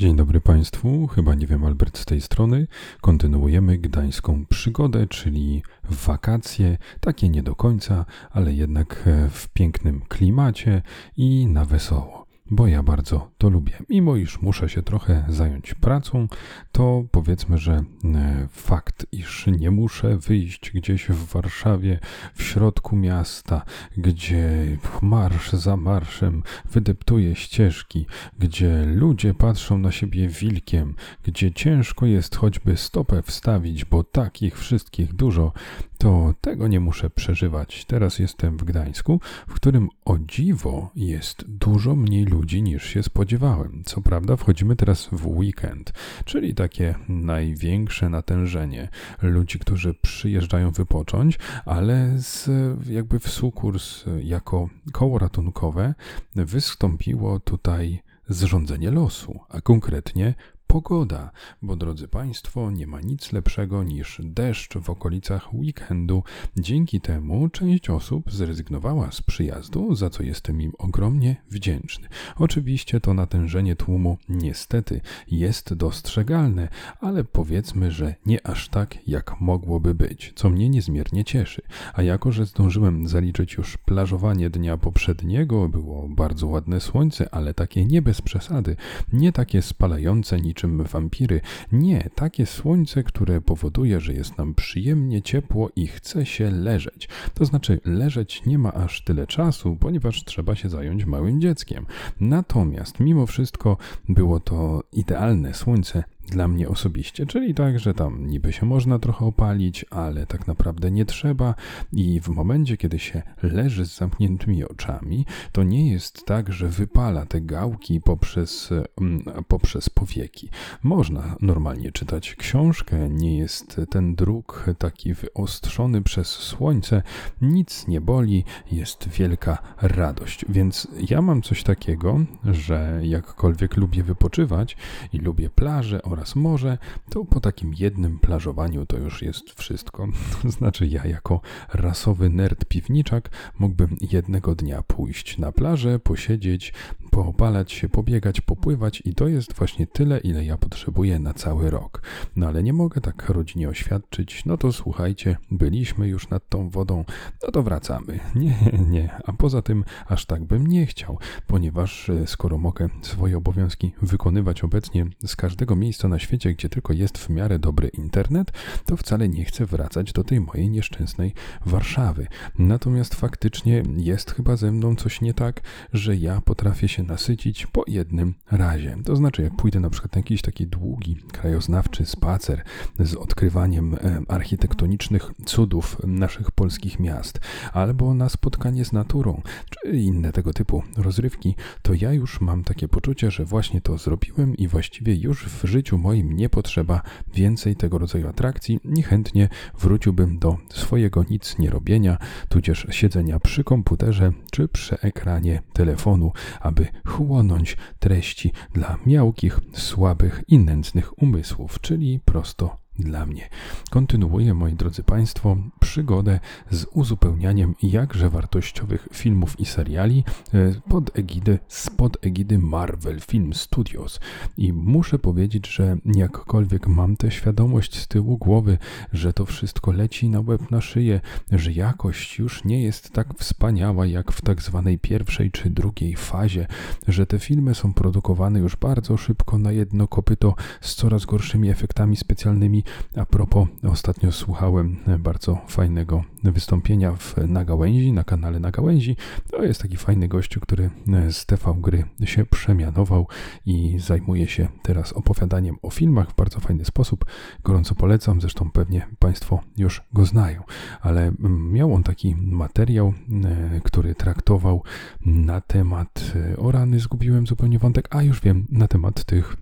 Dzień dobry Państwu, chyba nie wiem Albert z tej strony. Kontynuujemy gdańską przygodę, czyli wakacje, takie nie do końca, ale jednak e, w pięknym klimacie i na wesoło bo ja bardzo to lubię. Mimo iż muszę się trochę zająć pracą, to powiedzmy, że e, fakt, iż nie muszę wyjść gdzieś w Warszawie, w środku miasta, gdzie marsz za marszem wydeptuje ścieżki, gdzie ludzie patrzą na siebie wilkiem, gdzie ciężko jest choćby stopę wstawić, bo takich wszystkich dużo, to tego nie muszę przeżywać. Teraz jestem w Gdańsku, w którym o dziwo jest dużo mniej ludzi niż się spodziewałem. Co prawda, wchodzimy teraz w weekend, czyli takie największe natężenie ludzi, którzy przyjeżdżają wypocząć, ale z, jakby w sukurs jako koło ratunkowe wystąpiło tutaj zrządzenie losu, a konkretnie pogoda, bo drodzy Państwo, nie ma nic lepszego niż deszcz w okolicach weekendu. Dzięki temu część osób zrezygnowała z przyjazdu, za co jestem im ogromnie wdzięczny. Oczywiście to natężenie tłumu niestety jest dostrzegalne, ale powiedzmy, że nie aż tak, jak mogłoby być, co mnie niezmiernie cieszy. A jako, że zdążyłem zaliczyć już plażowanie dnia poprzedniego, było bardzo ładne słońce, ale takie nie bez przesady, nie takie spalające niczym niczym wampiry. Nie, takie słońce, które powoduje, że jest nam przyjemnie ciepło i chce się leżeć. To znaczy, leżeć nie ma aż tyle czasu, ponieważ trzeba się zająć małym dzieckiem. Natomiast mimo wszystko było to idealne słońce dla mnie osobiście, czyli tak, że tam niby się można trochę opalić, ale tak naprawdę nie trzeba i w momencie, kiedy się leży z zamkniętymi oczami, to nie jest tak, że wypala te gałki poprzez, mm, poprzez powieki. Można normalnie czytać książkę, nie jest ten druk taki wyostrzony przez słońce, nic nie boli, jest wielka radość. Więc ja mam coś takiego, że jakkolwiek lubię wypoczywać i lubię plaże oraz oraz morze, to po takim jednym plażowaniu to już jest wszystko. Znaczy ja jako rasowy nerd piwniczak mógłbym jednego dnia pójść na plażę, posiedzieć, poopalać się, pobiegać, popływać i to jest właśnie tyle, ile ja potrzebuję na cały rok. No ale nie mogę tak rodzinie oświadczyć, no to słuchajcie, byliśmy już nad tą wodą, no to wracamy. Nie, nie, a poza tym aż tak bym nie chciał, ponieważ e, skoro mogę swoje obowiązki wykonywać obecnie z każdego miejsca na świecie, gdzie tylko jest w miarę dobry internet, to wcale nie chcę wracać do tej mojej nieszczęsnej Warszawy. Natomiast faktycznie jest chyba ze mną coś nie tak, że ja potrafię się nasycić po jednym razie. To znaczy, jak pójdę na przykład na jakiś taki długi, krajoznawczy spacer z odkrywaniem e, architektonicznych cudów naszych polskich miast, albo na spotkanie z naturą, czy inne tego typu rozrywki, to ja już mam takie poczucie, że właśnie to zrobiłem i właściwie już w życiu moim nie potrzeba więcej tego rodzaju atrakcji i chętnie wróciłbym do swojego nic nie robienia, tudzież siedzenia przy komputerze czy przy ekranie telefonu, aby chłonąć treści dla miałkich, słabych i nędznych umysłów, czyli prosto dla mnie. Kontynuuję, moi drodzy Państwo, przygodę z uzupełnianiem jakże wartościowych filmów i seriali e, pod egidy, spod egidy Marvel Film Studios. I muszę powiedzieć, że jakkolwiek mam tę świadomość z tyłu głowy, że to wszystko leci na łeb na szyję, że jakość już nie jest tak wspaniała jak w tak zwanej pierwszej czy drugiej fazie, że te filmy są produkowane już bardzo szybko na jedno kopyto z coraz gorszymi efektami specjalnymi, a propos, ostatnio słuchałem bardzo fajnego wystąpienia w Nagałęzi, na kanale Nagałęzi. To jest taki fajny gościu, który z TV Gry się przemianował i zajmuje się teraz opowiadaniem o filmach w bardzo fajny sposób. Gorąco polecam, zresztą pewnie Państwo już go znają, ale miał on taki materiał, e, który traktował na temat, e, o rany, zgubiłem zupełnie wątek, a już wiem, na temat tych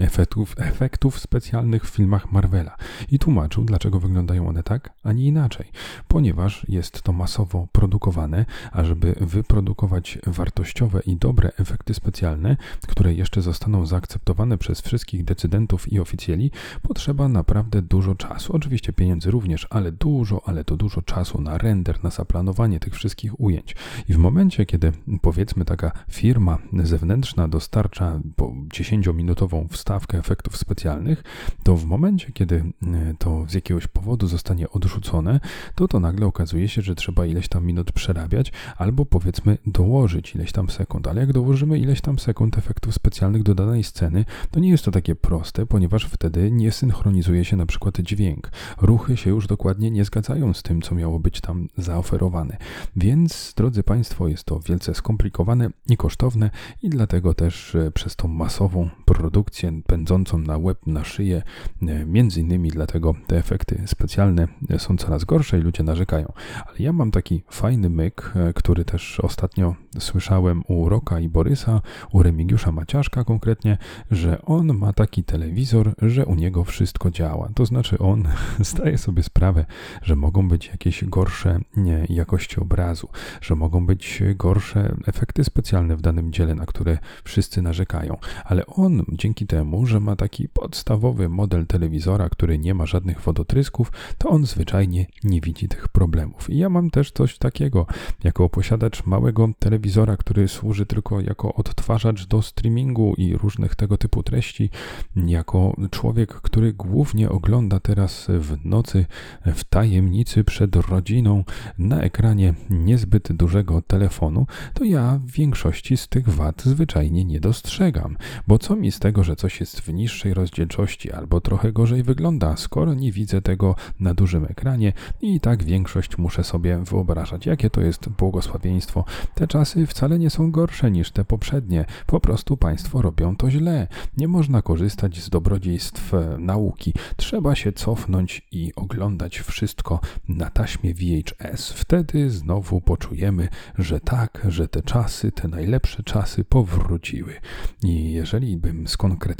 efektów, efektów specjalnych w filmach Marvela i tłumaczył, dlaczego wyglądają one tak, a nie inaczej. Ponieważ jest to masowo produkowane, a żeby wyprodukować wartościowe i dobre efekty specjalne, które jeszcze zostaną zaakceptowane przez wszystkich decydentów i oficjeli, potrzeba naprawdę dużo czasu. Oczywiście pieniędzy również, ale dużo, ale to dużo czasu na render, na zaplanowanie tych wszystkich ujęć. I w momencie, kiedy powiedzmy taka firma zewnętrzna dostarcza po 10-minutową wstawkę efektów specjalnych, to w momencie, kiedy e, to z jakiegoś powodu zostanie odrzucone, to to nagle okazuje się, że trzeba ileś tam minut przerabiać, albo powiedzmy dołożyć ileś tam sekund. Ale jak dołożymy ileś tam sekund efektów specjalnych do danej sceny, to nie jest to takie proste, ponieważ wtedy nie synchronizuje się na przykład dźwięk. Ruchy się już dokładnie nie zgadzają z tym, co miało być tam zaoferowane. Więc, drodzy Państwo, jest to wielce skomplikowane i kosztowne i dlatego też e, przez tą masową produkcję pędzącą na łeb, na szyję. E, między innymi dlatego te efekty specjalne są coraz gorsze i ludzie narzekają. Ale ja mam taki fajny myk, e, który też ostatnio słyszałem u Roka i Borysa, u Remigiusza Maciaszka konkretnie, że on ma taki telewizor, że u niego wszystko działa. To znaczy on zdaje sobie sprawę, że mogą być jakieś gorsze jakości obrazu, że mogą być gorsze efekty specjalne w danym dziele, na które wszyscy narzekają, ale on dzięki temu, że ma taki podstawowy model telewizora, który nie ma żadnych wodotrysków, to on zwyczajnie nie widzi tych problemów. I ja mam też coś takiego, jako posiadacz małego telewizora, który służy tylko jako odtwarzacz do streamingu i różnych tego typu treści, jako człowiek, który głównie ogląda teraz w nocy, w tajemnicy przed rodziną, na ekranie niezbyt dużego telefonu, to ja w większości z tych wad zwyczajnie nie dostrzegam. Bo co mi z tego, że coś jest w niższej rozdzielczości albo trochę gorzej wygląda, skoro nie widzę tego na dużym ekranie i tak większość muszę sobie wyobrażać, jakie to jest błogosławieństwo. Te czasy wcale nie są gorsze niż te poprzednie, po prostu państwo robią to źle. Nie można korzystać z dobrodziejstw e, nauki. Trzeba się cofnąć i oglądać wszystko na taśmie VHS. Wtedy znowu poczujemy, że tak, że te czasy, te najlepsze czasy powróciły. I jeżeli bym skonkretyzował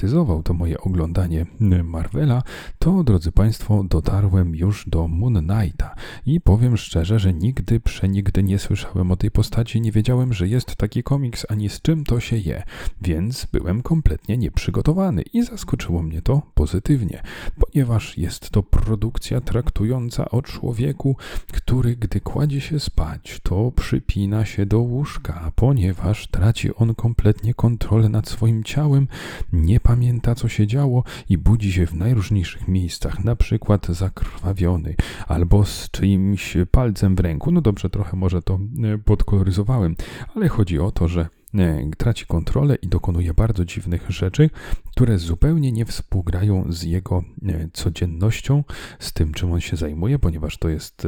to moje oglądanie Marvela, to drodzy Państwo, dotarłem już do Moon Knighta. I powiem szczerze, że nigdy, przenigdy nie słyszałem o tej postaci, nie wiedziałem, że jest taki komiks, ani z czym to się je, więc byłem kompletnie nieprzygotowany i zaskoczyło mnie to pozytywnie, ponieważ jest to produkcja traktująca o człowieku, który gdy kładzie się spać, to przypina się do łóżka, ponieważ traci on kompletnie kontrolę nad swoim ciałem, nie pamięta co się działo i budzi się w najróżniejszych miejscach, na przykład zakrwawiony albo z czyimś palcem w ręku. No dobrze, trochę może to e, podkoloryzowałem, ale chodzi o to, że e, traci kontrolę i dokonuje bardzo dziwnych rzeczy, które zupełnie nie współgrają z jego e, codziennością, z tym, czym on się zajmuje, ponieważ to jest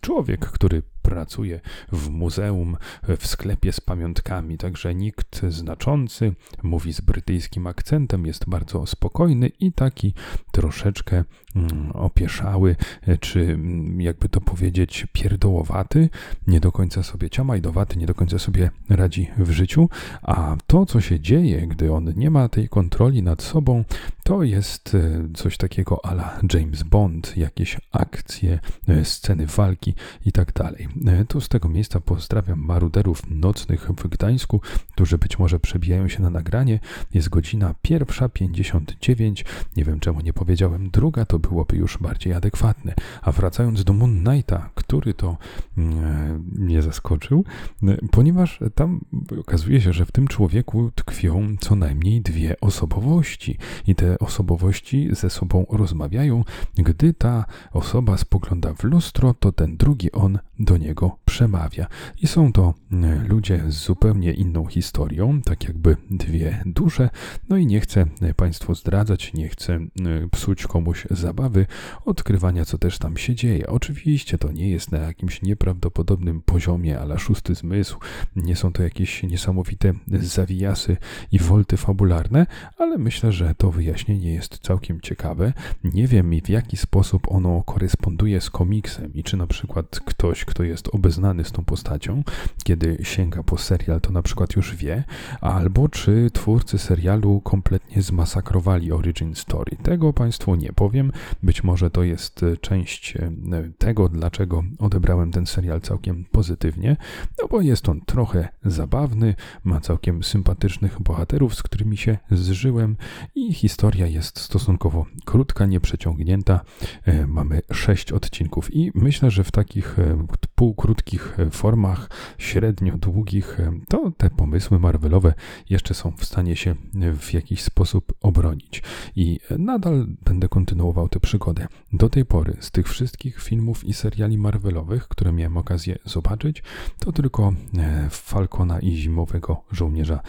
człowiek, który pracuje w muzeum, w sklepie z pamiątkami, także nikt znaczący, mówi z brytyjskim akcentem, jest bardzo spokojny i taki troszeczkę mm, opieszały, czy mm, jakby to powiedzieć, pierdołowaty, nie do końca sobie ciamajdowaty, nie do końca sobie radzi w życiu, a to, co się dzieje, gdy on nie ma tej kontroli nad sobą, to jest e, coś takiego ala James Bond, jakieś akcje, e, sceny walki i tak dalej. E, tu z tego miejsca pozdrawiam maruderów nocnych w Gdańsku, którzy być może przebijają się na nagranie. Jest godzina pierwsza 59. Nie wiem czemu nie powiedziałem druga, to byłoby już bardziej adekwatne. A wracając do Moon Knighta, który to mm, mnie zaskoczył, ponieważ tam okazuje się, że w tym człowieku tkwią co najmniej dwie osobowości i te osobowości ze sobą rozmawiają. Gdy ta osoba spogląda w lustro, to ten drugi on do niego przemawia. I są to e, ludzie z zupełnie inną historią, tak jakby dwie dusze. No i nie chcę e, Państwu zdradzać, nie chcę e, psuć komuś zabawy odkrywania, co też tam się dzieje. Oczywiście to nie jest na jakimś nieprawdopodobnym poziomie, ale szósty zmysł. Nie są to jakieś niesamowite zawijasy i wolty fabularne, ale myślę, że to wyjaśni nagłośnienie jest całkiem ciekawe. Nie wiem w jaki sposób ono koresponduje z komiksem i czy na przykład ktoś, kto jest obeznany z tą postacią, kiedy sięga po serial, to na przykład już wie, albo czy twórcy serialu kompletnie zmasakrowali origin story. Tego Państwu nie powiem. Być może to jest część e, tego, dlaczego odebrałem ten serial całkiem pozytywnie, no bo jest on trochę zabawny, ma całkiem sympatycznych bohaterów, z którymi się zżyłem i historia jest stosunkowo krótka, nieprzeciągnięta. E, mamy sześć odcinków i myślę, że w takich e, półkrótkich e, formach, średnio długich, to te pomysły Marvelowe jeszcze są w stanie się w jakiś sposób obronić. I nadal będę kontynuował tę przygodę. Do tej pory z tych wszystkich filmów i seriali Marvelowych, które miałem okazję zobaczyć, to tylko Falcona i Zimowego Żołnierza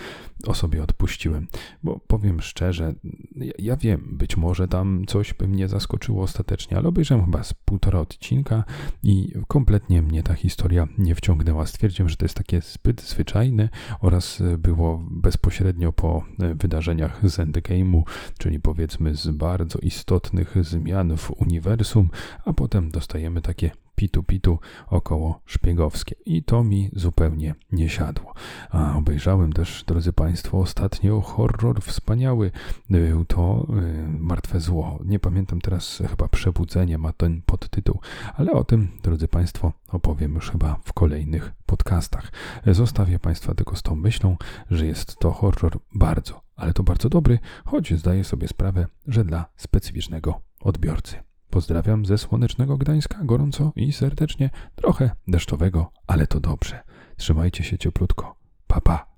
o sobie odpuściłem. Bo powiem szczerze, ja, ja, wiem, być może tam coś by mnie zaskoczyło ostatecznie, ale obejrzałem chyba z półtora odcinka i kompletnie mnie ta historia nie wciągnęła. Stwierdziłem, że to jest takie zbyt zwyczajne oraz było bezpośrednio po wydarzeniach z Endgame'u, czyli powiedzmy z bardzo istotnych zmian w uniwersum, a potem dostajemy takie pitu-pitu około szpiegowskie. I to mi zupełnie nie siadło. A obejrzałem też, drodzy Państwo, ostatnio horror wspaniały. Był to y, Martwe Zło. Nie pamiętam teraz, chyba Przebudzenie ma ten podtytuł, ale o tym, drodzy Państwo, opowiem już chyba w kolejnych podcastach. Zostawię Państwa tylko z tą myślą, że jest to horror bardzo, ale to bardzo dobry, choć zdaję sobie sprawę, że dla specyficznego odbiorcy. Pozdrawiam ze słonecznego Gdańska, gorąco i serdecznie, trochę deszczowego, ale to dobrze. Trzymajcie się cieplutko. Pa, pa.